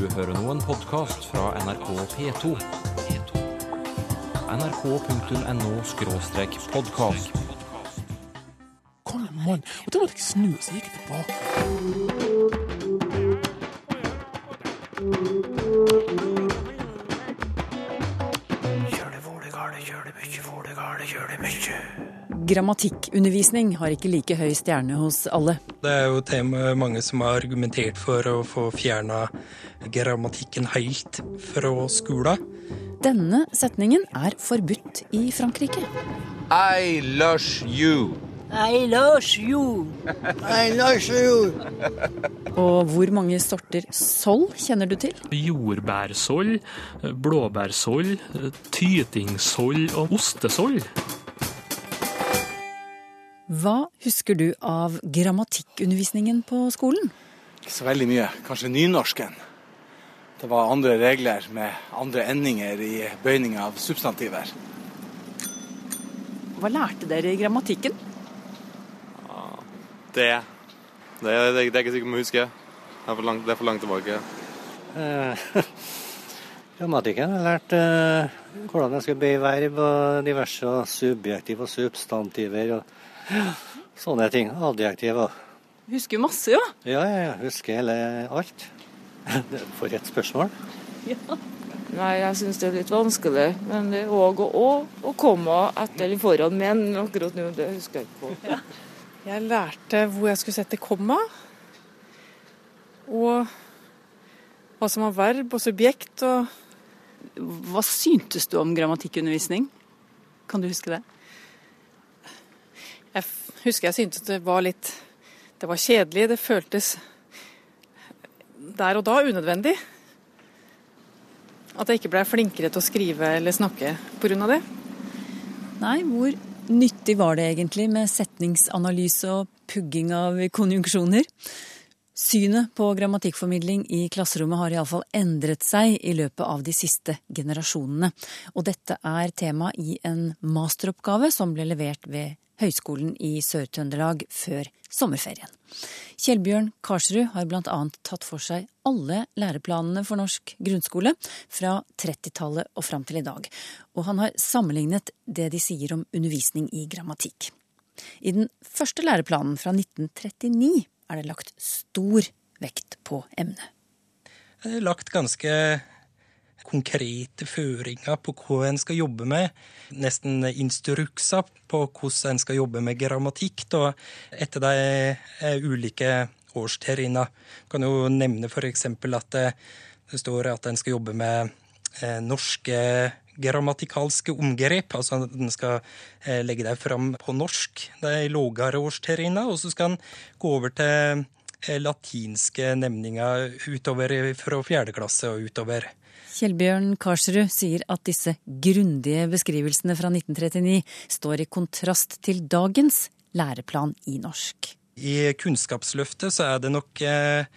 Du hører nå en podkast fra NRK P2. nrk.no-podkast. Kom igjen, mann. Og da måtte jeg snu, så gikk jeg tilbake. Grammatikkundervisning har ikke like høy stjerne hos alle. Det er jo tema mange som har argumentert for å få fjerna grammatikken helt fra skolen. Denne setningen er forbudt i Frankrike. I lush you. I love you. I love you. Og hvor mange sorter soll kjenner du til? Jordbærsoll, blåbærsoll, tytingsoll og ostesoll. Hva husker du av grammatikkundervisningen på skolen? Ikke så veldig mye. Kanskje nynorsken. Det var andre regler med andre endinger i bøyning av substantiver. Hva lærte dere i grammatikken? Det. Det, er- det, er ikke sikkert vi husker. Det er for langt, er for langt tilbake. Eh, Grammatikken har lært eh, hvordan jeg skal bøye verb og diverse subjektiv og substantiver og sånne ting. Adjektiv og Husker jo masse, jo. Ja, ja, ja. Husker hele alt. For et spørsmål. Nei, jeg syns det er litt vanskelig. Men det er òg å, å komme etter eller foran men akkurat nå, det husker jeg ikke på. Jeg lærte hvor jeg skulle sette komma, og hva som var verb og subjekt. og Hva syntes du om grammatikkundervisning? Kan du huske det? Jeg husker jeg syntes det var litt Det var kjedelig. Det føltes der og da unødvendig. At jeg ikke ble flinkere til å skrive eller snakke pga. det. Nei, hvor nyttig var det egentlig med setningsanalyse og pugging av konjunksjoner? Synet på grammatikkformidling i klasserommet har iallfall endret seg i løpet av de siste generasjonene. Og dette er tema i en masteroppgave som ble levert ved Høgskolen i Sør-Trøndelag før sommerferien. Kjellbjørn Karsrud har bl.a. tatt for seg alle læreplanene for norsk grunnskole fra 30-tallet og fram til i dag. Og han har sammenlignet det de sier om undervisning i grammatikk. I den første læreplanen fra 1939 er det lagt stor vekt på emnet. Det er lagt ganske konkrete føringer på hva en skal jobbe med. Nesten instrukser på hvordan en skal jobbe med grammatikk da, etter de ulike årstrinnene. Kan jo nevne f.eks. at det, det står at en skal jobbe med eh, norske grammatikalske omgrep. Altså at en skal eh, legge dem fram på norsk, de lavere årstrinnene. Og så skal en gå over til eh, latinske nemninger utover fra fjerde klasse og utover. Kjellbjørn Karsrud sier at disse grundige beskrivelsene fra 1939 står i kontrast til dagens læreplan i norsk. I Kunnskapsløftet så er det nok eh,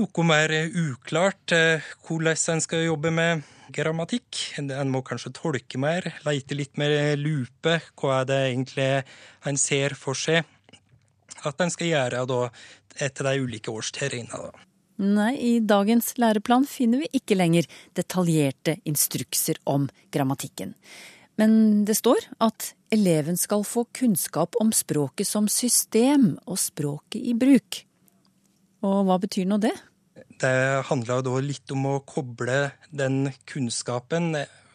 noe mer uklart eh, hvordan en skal jobbe med grammatikk. En må kanskje tolke mer, leite litt mer lupe. Hva er det egentlig en ser for seg at en skal gjøre da, etter de ulike årstrinnene? Nei, i dagens læreplan finner vi ikke lenger detaljerte instrukser om grammatikken. Men det står at eleven skal få kunnskap om språket som system og språket i bruk. Og hva betyr nå det? Det handler da litt om å koble den kunnskapen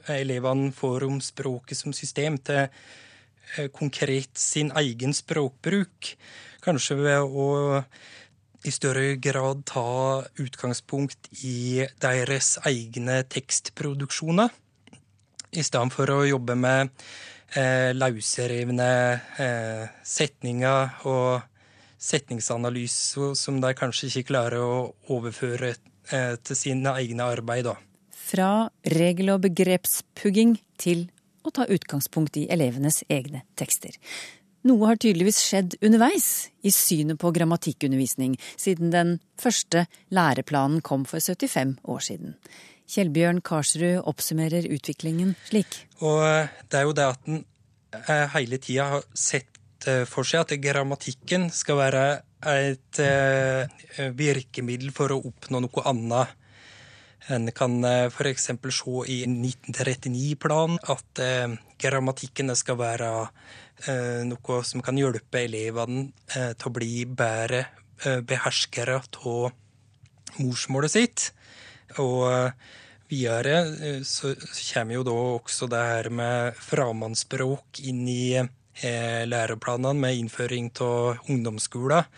elevene får om språket som system, til eh, konkret sin egen språkbruk. Kanskje ved å i større grad ta utgangspunkt i deres egne tekstproduksjoner, i stedet for å jobbe med eh, løsrevne eh, setninger og setningsanalyser som de kanskje ikke klarer å overføre eh, til sine egne arbeid. da. Fra regel- og begrepspugging til å ta utgangspunkt i elevenes egne tekster. Noe har tydeligvis skjedd underveis i synet på grammatikkundervisning, siden den første læreplanen kom for 75 år siden. Kjellbjørn Karsrud oppsummerer utviklingen slik. Og eh, det er jo det at en eh, hele tida har sett eh, for seg at grammatikken skal være et virkemiddel for å oppnå noe annet En kan f.eks. se i 1939-planen at grammatikken skal være noe som kan hjelpe elevene til å bli bedre beherskere av morsmålet sitt. Og videre så kommer jo da også det her med fremmedspråk inn i læreplanene med innføring av ungdomsskolen.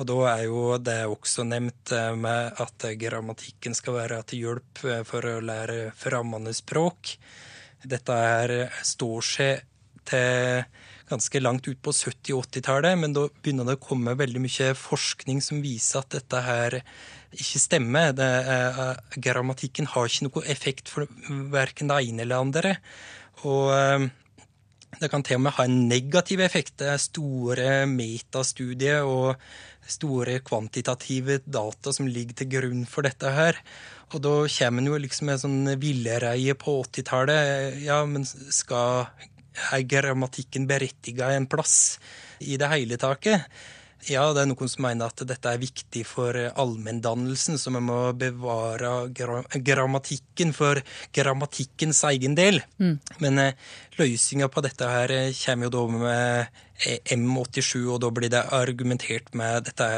Og da er jo det også nevnt med at grammatikken skal være til hjelp for å lære fremmede språk. Dette er, står seg til ganske langt ut på 70- og 80-tallet, men da begynner det å komme veldig mye forskning som viser at dette her ikke stemmer. Er, grammatikken har ikke noe effekt for verken det ene eller det andre. Og det kan til og med ha en negativ effekt. Det er store metastudier og store kvantitative data som ligger til grunn for dette her. Og da kommer en jo liksom med sånn villreie på 80-tallet. Ja, men skal er grammatikken berettiga en plass i det hele taket? Ja, det er noen som mener at dette er viktig for allmenndannelsen, så vi må bevare grammatikken for grammatikkens egen del. Mm. Men eh, løsninga på dette her kommer jo da med M87, og da blir det argumentert med dette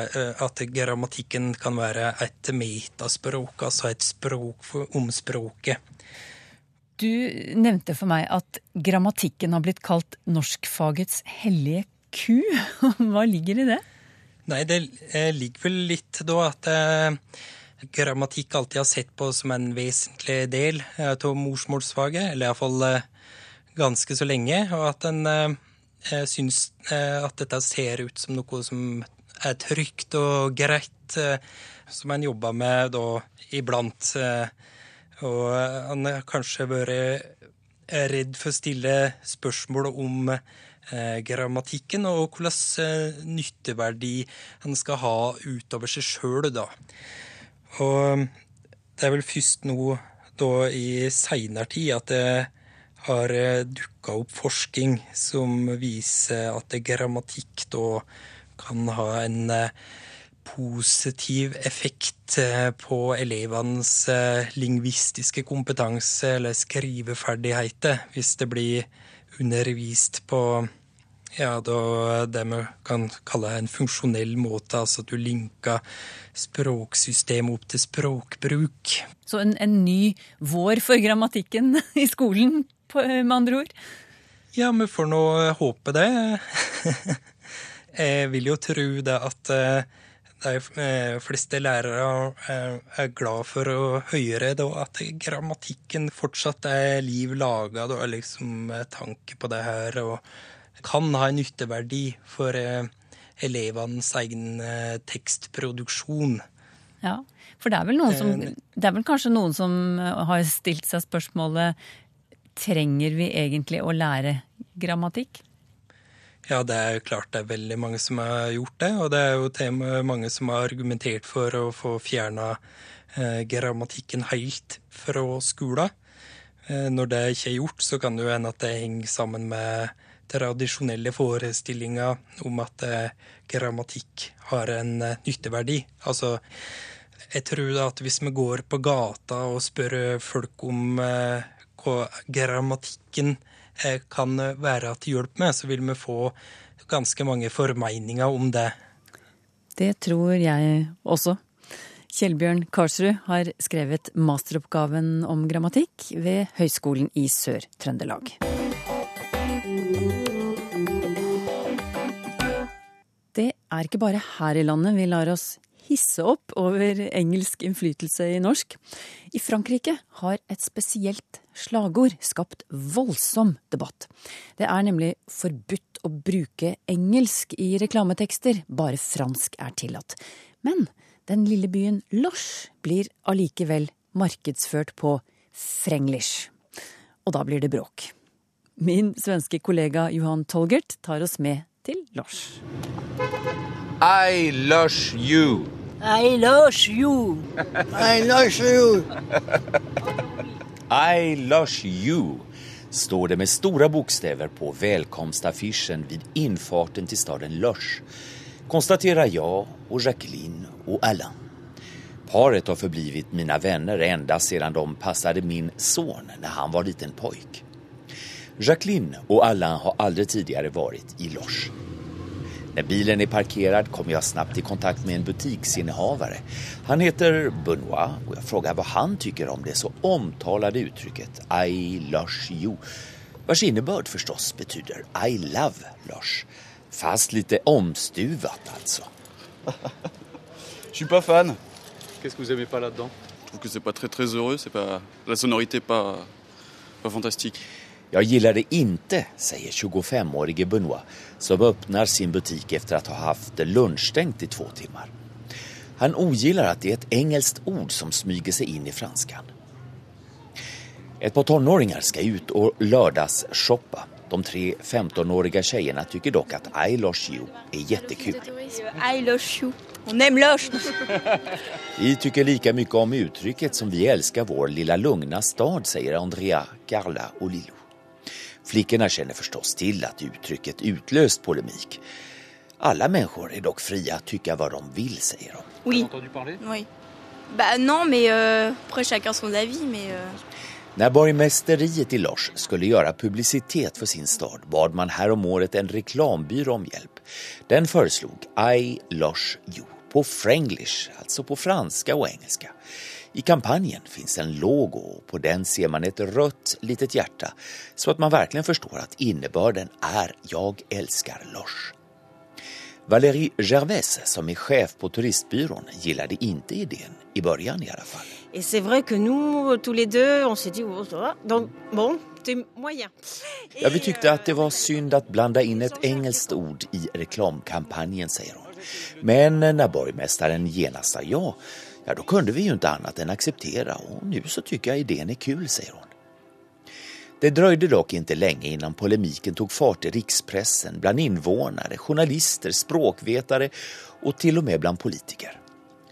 at grammatikken kan være et metaspråk, altså et språk om språket. Du nevnte for meg at grammatikken har blitt kalt norskfagets hellige ku. Hva ligger i det? Nei, det ligger vel litt da at eh, grammatikk alltid har sett på som en vesentlig del av morsmålsfaget, eller iallfall eh, ganske så lenge, og at en eh, syns eh, at dette ser ut som noe som er trygt og greit, eh, som en jobber med da iblant. Eh, og han har kanskje vært redd for å stille spørsmål om eh, grammatikken, og hvilken eh, nytteverdi en skal ha utover seg sjøl, da. Og det er vel først nå da i seinere tid at det har dukka opp forskning som viser at grammatikk da kan ha en positiv effekt på elevenes lingvistiske kompetanse eller skriveferdigheter, hvis det blir undervist på ja, det vi kan kalle en funksjonell måte, altså at du linker språksystemet opp til språkbruk. Så en, en ny vår for grammatikken i skolen, på, med andre ord? Ja, vi får nå håpe det. Jeg vil jo tro det at de fleste lærere er glad for å høre at grammatikken fortsatt er liv laga, liksom tanke på det her. og kan ha en nytteverdi for elevenes egen tekstproduksjon. Ja, for det er som Det er vel kanskje noen som har stilt seg spørsmålet trenger vi egentlig å lære grammatikk? Ja, det er jo klart det er veldig mange som har gjort det. Og det er jo tema, mange som har argumentert for å få fjerna eh, grammatikken helt fra skolen. Eh, når det ikke er gjort, så kan det jo hende at det henger sammen med tradisjonelle forestillinger om at eh, grammatikk har en eh, nytteverdi. Altså, jeg tror da at hvis vi går på gata og spør folk om eh, hva grammatikken eh, kan være til hjelp med, så vil vi få ganske mange formeninger om det. Det tror jeg også. Kjellbjørn Karsrud har skrevet masteroppgaven om grammatikk ved Høgskolen i Sør-Trøndelag. Det er ikke bare her i landet vi lar oss hisse opp over engelsk innflytelse i norsk. I Frankrike har et spesielt slagord skapt voldsom debatt. Det er nemlig forbudt å bruke engelsk i reklametekster, bare fransk er tillatt. Men den lille byen Loche blir allikevel markedsført på frenglish. Og da blir det bråk. Min svenske kollega Johan Tolgert tar oss med til Loche. I lush you. I love you. I love you. I love you står det med stora bokstäver på välkomstaffischen vid infarten till staden Lush, konstaterar jag och Jacqueline och Alain. Paret har förblivit mina vänner ända sedan de passade min son när han var liten pojk. Jacqueline och Alain har aldrig tidigare varit i Loche. När bilen är parkerad kommer jag snabbt i kontakt med en butiksinnehavare. Han heter Benoit och jag frågar vad han tycker om det så omtalade uttrycket I lush you. Vars innebörd förstås betyder I love lush. Fast lite omstuvat alltså. Je suis pas fan. Qu'est-ce que vous aimez pas là-dedans Je trouve que c'est pas très très heureux, c'est pas la sonorité pas pas fantastique. Jag gillar det inte, säger 25-årige Benoit som öppnar sin butik efter att ha haft lunchstängt i två timmar. Han ogillar att det är ett engelskt ord som smyger sig in i franskan. Ett par tonåringar ska ut och lördagsshoppa. De tre 15-åriga tjejerna tycker dock att I lost you är jättekul. I lost you. On. Vi tycker lika mycket om uttrycket som vi älskar vår lilla lugna stad, säger Andrea, Carla och Lilo. Flickorna känner förstås till att uttrycket utlöst polemik. Alla människor är dock fria att tycka vad de vill, säger de. Oui. Oui. Bah non, mais euh, après chacun son avis, mais... Euh... När borgmästeriet i Lars skulle göra publicitet för sin stad bad man häromåret en reklambyrå om hjälp. Den föreslog I Lars You på franglish, alltså på franska och engelska. I kampanjen finns en logo och på den ser man ett rött litet hjärta så att man verkligen förstår att innebörden är Jag älskar Lars. Valérie Gervais, som är chef på turistbyrån, gillade inte idén, i början i alla fall. C'est vrai que nous, tous les deux, on s'est dit, oh, donc bon. Ja, vi tyckte att det var synd att blanda in ett engelskt ord i reklamkampanjen, säger hon. Men när borgmästaren genast sa ja, ja, då kunde vi ju inte annat än acceptera och nu så tycker jag idén är kul, säger hon. Det dröjde dock inte länge innan polemiken tog fart i rikspressen, bland invånare, journalister, språkvetare och till och med bland politiker.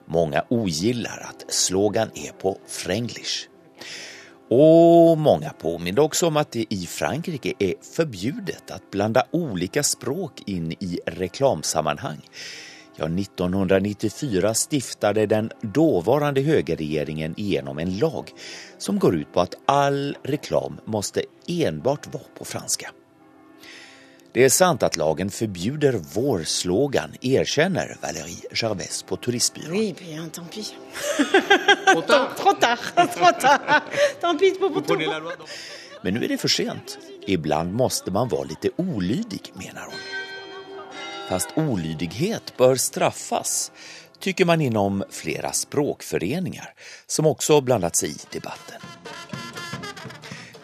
Många ogillar att slogan är på franglish. Och många påminner också om att det i Frankrike är förbjudet att blanda olika språk in i reklamsammanhang. Ja, 1994 stiftade den dåvarande högerregeringen igenom en lag som går ut på att all reklam måste enbart vara på franska. Det är sant att lagen förbjuder vår slogan, erkänner Valérie Gervais på turistbyrån. Oui, bien, tant pis. Trop tard. Trop tard. Tant pis pour tout. Men nu är det för sent. Ibland måste man vara lite olydig, menar hon. Fast olydighet bør straffes, tycker man inom flera språkföreningar som också blandat sig i debatten.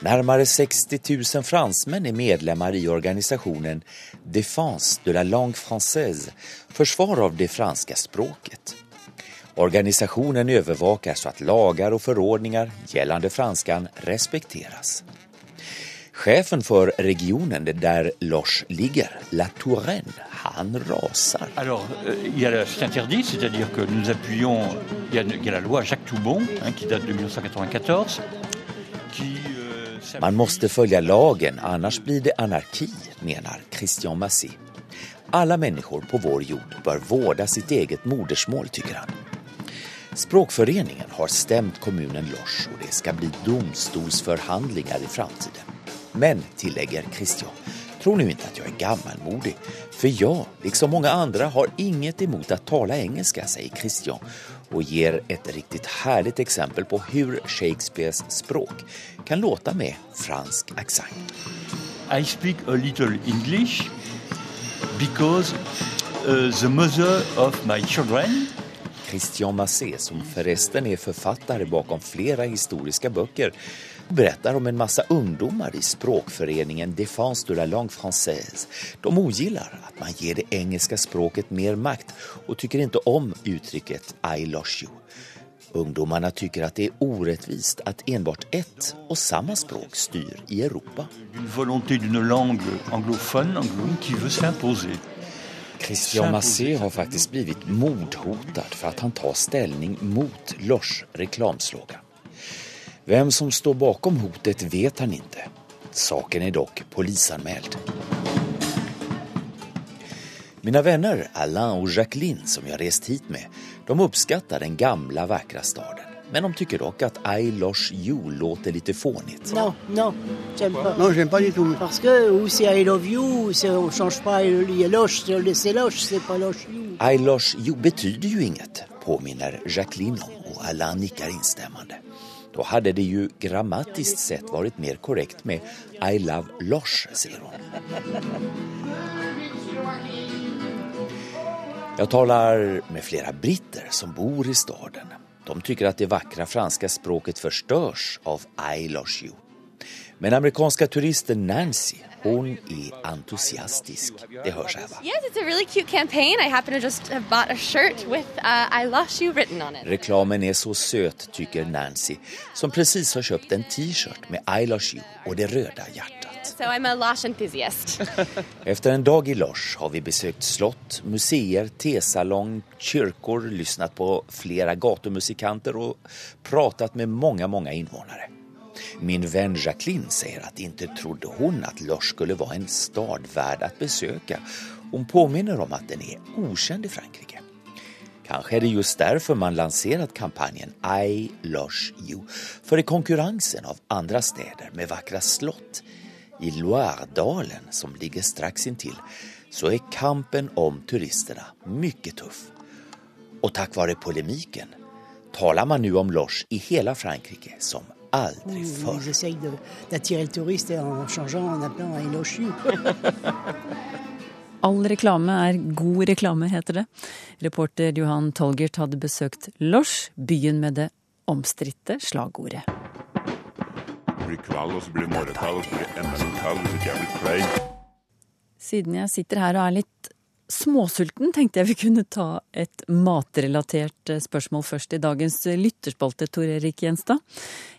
Närmare 60 000 fransmän är medlemmar i organisationen Défense de la langue française, försvar av det franska språket. Organisationen övervakar så att lagar och förordningar gällande franskan respekteras. Chefen för regionen där Lars ligger, La Touraine, han rasar. Alors, euh, il y a ce interdit, c'est-à-dire que nous appuyons, il y, a, il y a la loi Jacques Toubon, hein, qui date de 1994, qui euh, Man måste följa lagen, annars blir det anarki, menar Christian Massé. Alla människor på vår jord bör vårda sitt eget modersmål, tycker han. Språkföreningen har stämt kommunen Lors och det ska bli domstolsförhandlingar i framtiden. Men, tillägger Christian, tro nu inte att jag är gammalmodig. För jag, liksom många andra, har inget emot att tala engelska, säger Christian och ger ett riktigt härligt exempel på hur Shakespeares språk kan låta med fransk accent. I speak a little English because uh, the mother of my children Christian Massé, som förresten är författare bakom flera historiska böcker, berättar om en massa ungdomar i språkföreningen Défense de la langue française. De ogillar att man ger det engelska språket mer makt och tycker inte om uttrycket I lost you. Ungdomarna tycker att det är orättvist att enbart ett och samma språk styr i Europa. Christian Massé har faktiskt blivit mordhotad för att han tar ställning mot Lors reklamslogan. Vem som står bakom hotet vet han ikke. Saken er dock polisanmäld. Mina venner Alain og Jacqueline som jeg har rest hit med, de uppskattar den gamla vackra staden. Men de tycker dock at I Losh You låter litt fånigt. Non, non, j'aime pas. Non, j'aime pas du tout. Parce que ou c'est I love you, on change pas le Losh, c'est loche, c'est pas loche you. I Losh You betyder ju inget, påminner Jacqueline om og Alain nikker instämmande. Då hade det ju grammatiskt sett varit mer korrekt med I Love Lars, säger hon. Jag talar med flera britter som bor i staden. De tycker att det vackra franska språket förstörs av I love You. Men amerikanska turisten Nancy, hon är entusiastisk. Det hörs här? Yes, it's a really cute campaign. I happen to just have bought a shirt with uh, I lost you written on it. Reklamen är så söt, tycker Nancy, som precis har köpt en t-shirt med I love You och det röda hjärtat. So I'm a Losh enthusiast. Efter en dag i Losh har vi besökt slott, museer, tesalong, kyrkor, lyssnat på flera gatumusikanter och pratat med många, många invånare. Min vän Jacqueline säger att inte trodde hon att Losh skulle vara en stad värd att besöka. Hon påminner om att den är okänd i Frankrike. Kanskje er det just derfor man lanserat kampanjen I Lars You. for i konkurransen av andre steder med vakre slott i Loiredalen som ligger straks inntil, så er kampen om turistene mye tuff. Og takk vare polemiken taler man nå om Loche i hele Frankrike som aldrig förr. Ils essayent d'attirer le touriste en changeant, en appelant I loche you. All reklame er god reklame, heter det. Reporter Johan Tolgert hadde besøkt Lors, byen med det omstridte slagordet. Det blir kveld, og så blir det morgenkveld, og så blir det enda en kveld hvis ikke jeg blir klein. Siden jeg sitter her og er litt småsulten, tenkte jeg vi kunne ta et matrelatert eh, spørsmål først i dagens lytterspalte, Tor Erik Gjenstad.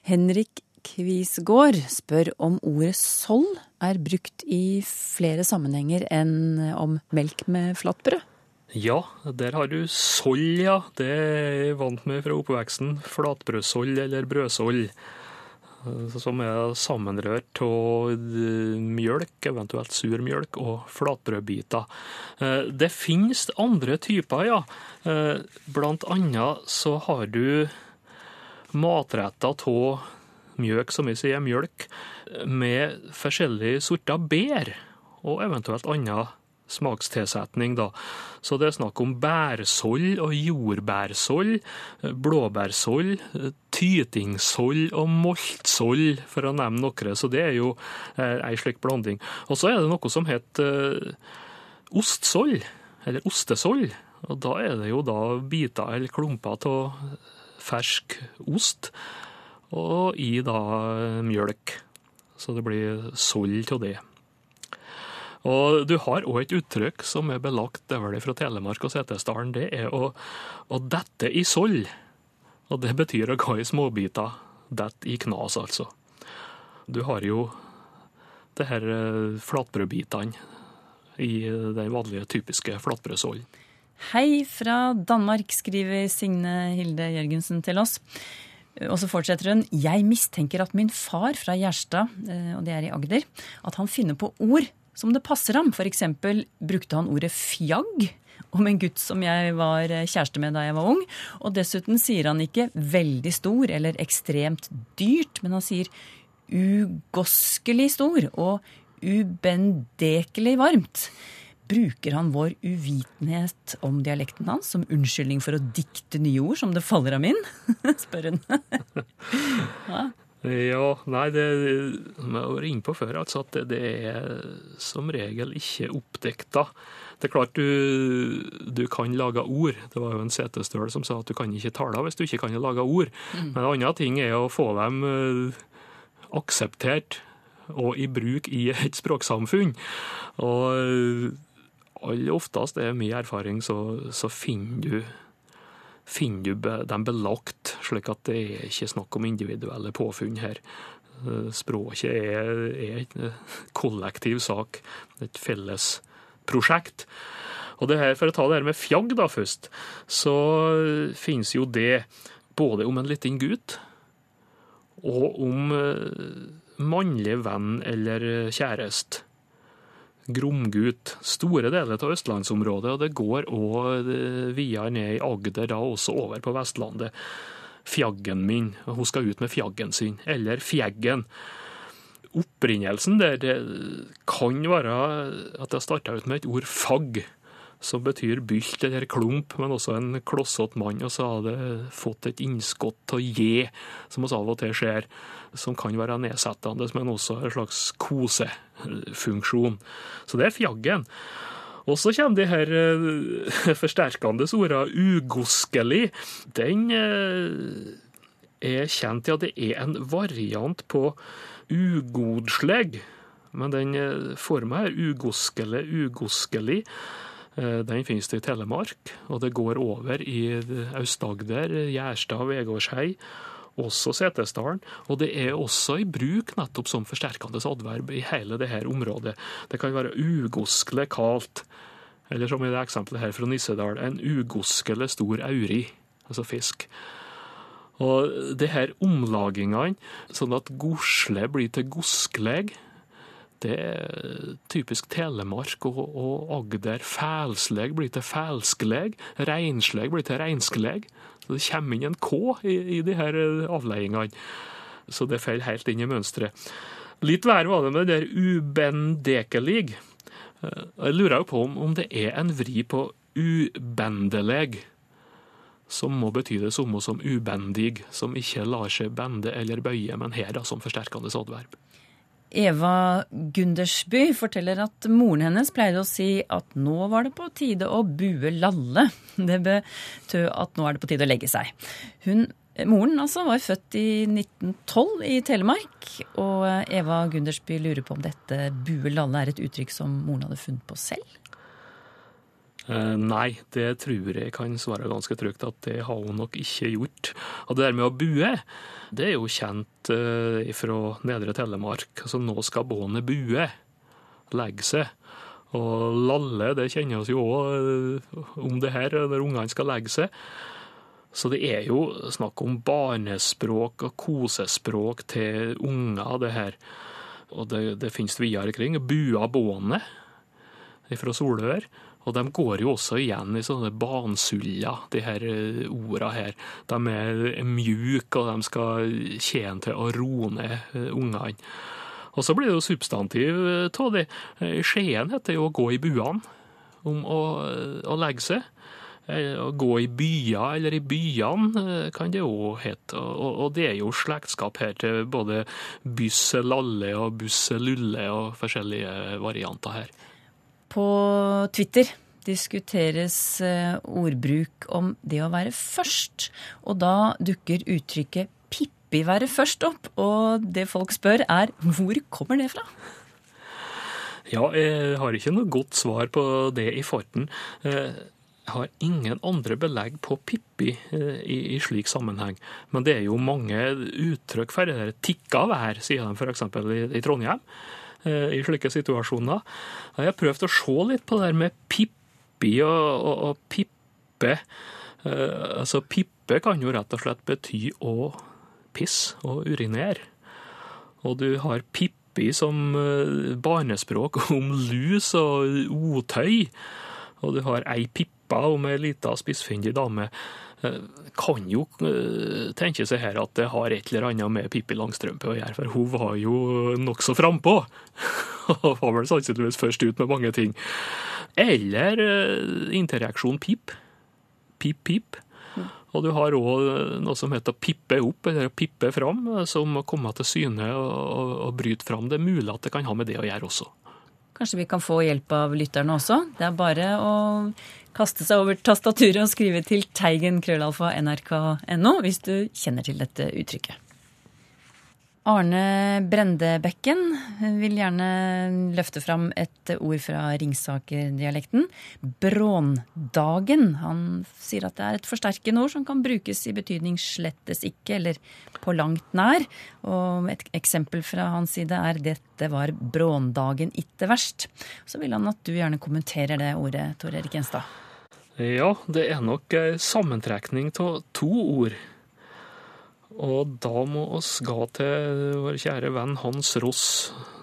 Henrik Kvisgård spør om ordet soll er brukt i flere sammenhenger enn om melk med flatbrød. Ja, der har du soll, ja. Det er jeg vant med fra oppveksten. Flatbrødsoll eller brødsoll. Eh, Som er sammenrørt av eh, mjølk, eventuelt sur mjølk, og flatbrødbiter. Eh, Det finnes andre typer, ja. Blant annet så har du matretter av mjøk, som vi sier mjølk, med forskjellige sorter bær, og eventuelt annen smakstilsetning, da. Så det er snakk om bærsoll og jordbærsoll, blåbærsoll, tytingsoll og moltsoll, for å nevne noen. Så det er jo eh, ei slik blanding. Og så er det noe som heter eh, ostsoll, eller ostesoll. Og da er det jo da biter eller klumper av fersk ost, og i da mjølk. Så det blir soll av det. Og du har òg et uttrykk som er belagt, det er vel fra Telemark og Setesdalen, det er å, å dette i soll. Og det betyr å gå i småbiter. Dette i knas, altså. Du har jo det her eh, flatbrødbitene i den vanlige, typiske flatbrødsollen. Hei fra Danmark, skriver Signe Hilde Jørgensen til oss. Og så fortsetter hun. Jeg mistenker at min far fra Gjerstad, eh, og det er i Agder, at han finner på ord som det passer ham. Eksempel brukte han ordet fjagg om en gutt som jeg var kjæreste med da jeg var ung. Og dessuten sier han ikke veldig stor eller ekstremt dyrt, men han sier ugoskelig stor og ubendekelig varmt. Bruker han vår uvitenhet om dialekten hans som unnskyldning for å dikte nye ord som det faller ham inn? spør hun. ja. Ja, nei, det som jeg var inne på før, altså at det, det er som regel ikke oppdekta. Det er klart du, du kan lage ord. Det var jo en setestøl som sa at du kan ikke tale hvis du ikke kan lage ord. Mm. Men en annen ting er å få dem eh, akseptert og i bruk i et språksamfunn. Og eh, aller oftest, det er min erfaring, så, så finner du finner du dem belagt, slik at det er ikke snakk om individuelle påfunn her. Eh, Språket er, er en eh, kollektiv sak, et felles prosjekt. Og det her, For å ta det her med fjagg da først, så finnes jo det både om en liten gutt og om eh, mannlig venn eller kjæreste. Gromgut. Store deler av østlandsområdet, og det går òg videre ned i Agder, da også over på Vestlandet. Fjaggen min, hun skal ut med fjaggen sin, eller fjeggen. Opprinnelsen der det kan være at det starta ut med et ord fagg, som betyr bylt eller klump, men også en klossete mann. Og så har det fått et innskudd av je, som oss av og til ser, som kan være nedsettende, men også en slags kosefunksjon. Så det er fjaggen. Og så kommer de her eh, forsterkende ordene ugoskelig. Den eh, er kjent, ja, det er en variant på ugodsleg. Men den formen forma er ugoskelig, ugoskelig. Eh, Den finnes det i Telemark, og det går over i Aust-Agder, Gjerstad, Vegårshei, også Setesdalen. Og det er også i bruk nettopp som forsterkende adverb i hele dette området. Det kan være ugoskelig kaldt, eller som i det eksempelet her fra Nissedal, en ugoskelig stor auri, altså fisk. Og det her omlagingene, sånn at gosle blir til goskleg, det er typisk Telemark og, og Agder. Fælsleg blir til fælskleg, reinsleg blir til reinskleg. Så det kommer inn en K i, i de her avleiingene. Så det faller helt inn i mønsteret. Litt verre var det med det der ubendekelig. Jeg lurer jo på om, om det er en vri på ubendeleg som må bety det samme som ubendig, som ikke lar seg bende eller bøye, men her da som forsterkende adverb. Eva Gundersby forteller at moren hennes pleide å si at nå var det på tide å bue lalle. Det betød at nå er det på tide å legge seg. Hun, moren altså var født i 1912 i Telemark, og Eva Gundersby lurer på om dette bue lalle er et uttrykk som moren hadde funnet på selv? Eh, nei, det tror jeg kan svare ganske trygt at det har hun nok ikke gjort. Og det der med å bue, det er jo kjent eh, fra Nedre Telemark. Altså nå skal båndet bue, legge seg. Og lalle, det kjenner oss jo òg om det her når ungene skal legge seg. Så det er jo snakk om barnespråk og kosespråk til unger, det her. Og det, det finnes videre kring. Bua båndet fra Solør. Og de går jo også igjen i sånne bansuller, de her orda her. De er mjuke, og de skal tjene til å roe ned ungene. Og så blir det jo substantiv av det. Skien heter jo å gå i buene, om å, å legge seg. Å gå i byer, eller i byene, kan det òg hete. Og, og, det er jo slektskap her til både Bysselalle og Busselulle og forskjellige varianter her. På Twitter diskuteres ordbruk om det å være først, og da dukker uttrykket 'Pippi være først' opp. Og det folk spør er hvor kommer det fra? Ja, jeg har ikke noe godt svar på det i farten. Jeg har ingen andre belegg på Pippi i, i slik sammenheng. Men det er jo mange uttrykk for det der 'tikka vær', sier de f.eks. I, i Trondheim i slike situasjoner. Jeg har prøvd å se litt på det der med pippi og, og, og pippe. Uh, altså Pippe kan jo rett og slett bety å pisse og urinere. Og du har pippi som uh, barnespråk om lus og otøy. Og du har ei pippa om ei lita spissfindig dame kan jo tenke seg her at det har et eller annet med Pippi Langstrømpe å gjøre, for hun var jo nokså frampå. Og var vel sannsynligvis først ut med mange ting. Eller interreaksjon pip. Pip, pip. Og du har òg noe som heter pippe opp, eller pippe fram, som kommer komme til syne og, og, og bryte fram. Det er mulig at det kan ha med det å gjøre også. Kanskje vi kan få hjelp av lytterne også. Det er bare å kaste seg over tastaturet og skrive til teigen krøllalfa nrk.no hvis du kjenner til dette uttrykket. Arne Brendebekken vil gjerne løfte fram et ord fra Ringsaker-dialekten. Bråndagen. Han sier at det er et forsterkende ord som kan brukes i betydning slettes ikke, eller på langt nær. Og et eksempel fra hans side er 'dette var bråndagen itte verst'. Så vil han at du gjerne kommenterer det ordet, Tor Erik Gjenstad. Ja, det er nok ei sammentrekning av to ord. Og da må oss ga til vår kjære venn Hans Ross,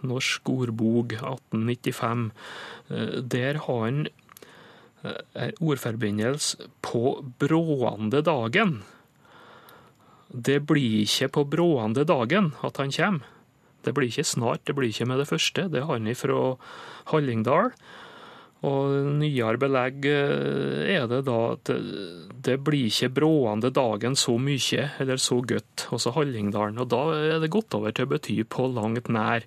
Norsk ordbok 1895. Eh, Der har han eh, ordforbindelse på bråande dagen. Det blir ikke på bråande dagen at han kommer. Det blir ikke snart, det blir ikke med det første. Det har han fra Hallingdal. Og nyere belegg eh, er det da at det blir ikke brående dagen så mye, eller så godt, også Hallingdalen. Og da er det gått over til å bety på langt nær.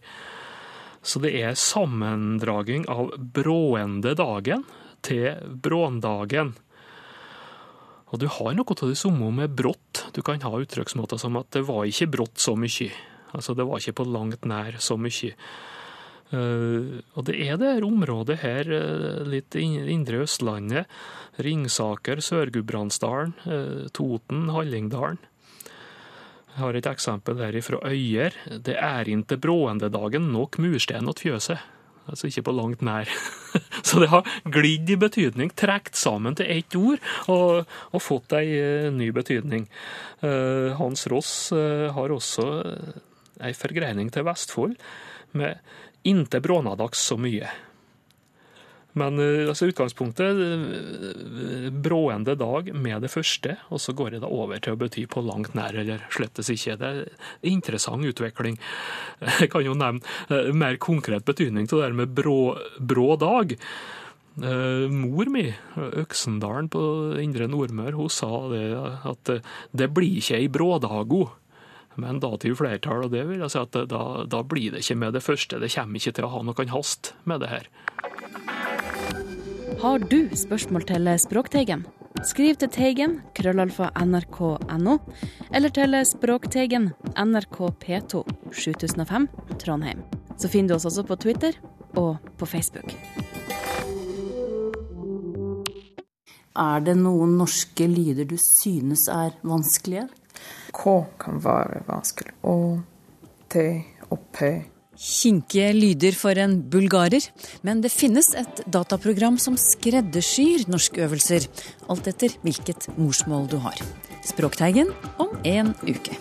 Så det er sammendraging av brående dagen til bråndagen. Og du har noe av det samme med brått. Du kan ha uttrykksmåter som at det var ikke brått så mye. Altså det var ikke på langt nær så mye. Uh, og det er det her området her, uh, litt indre Østlandet. Ringsaker, Sør-Gudbrandsdalen, uh, Toten, Hallingdalen. Jeg har et eksempel her fra Øyer. Det er inte bråendedagen nok murstein åt fjøset. Altså ikke på langt nær. Så det har glidd i betydning, trukket sammen til ett ord og, og fått ei ny betydning. Hans Ross har også ei forgreining til Vestfold med inntil brånadags så mye. Men altså, utgangspunktet brående dag med det første, og så går det da over til å bety på langt nær, eller slettes ikke. Det er en interessant utvikling. Jeg kan jo nevne mer konkret betydning til det med brå, brå dag. Mor mi, Øksendalen på Indre Nordmør, hun sa det at det blir ikke ei brådago med en dativ flertall, og det vil jeg si at da, da, blir det ikke med det første. Det kommer ikke til å ha noen hast med det her. Har du spørsmål til Språkteigen? Skriv til Teigen, krøllalfa nrk.no, eller til Språkteigen, NRK P2, 7005, Trondheim. Så finner du oss også på Twitter og på Facebook. Er det noen norske lyder du synes er vanskelige? K kan være vanskelig. Å, T og P. Kinkige lyder for en bulgarer, men det finnes et dataprogram som skreddersyr norskøvelser, alt etter hvilket morsmål du har. Språkteigen om en uke.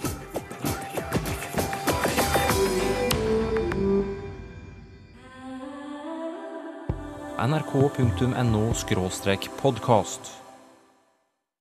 nrk.no podkast.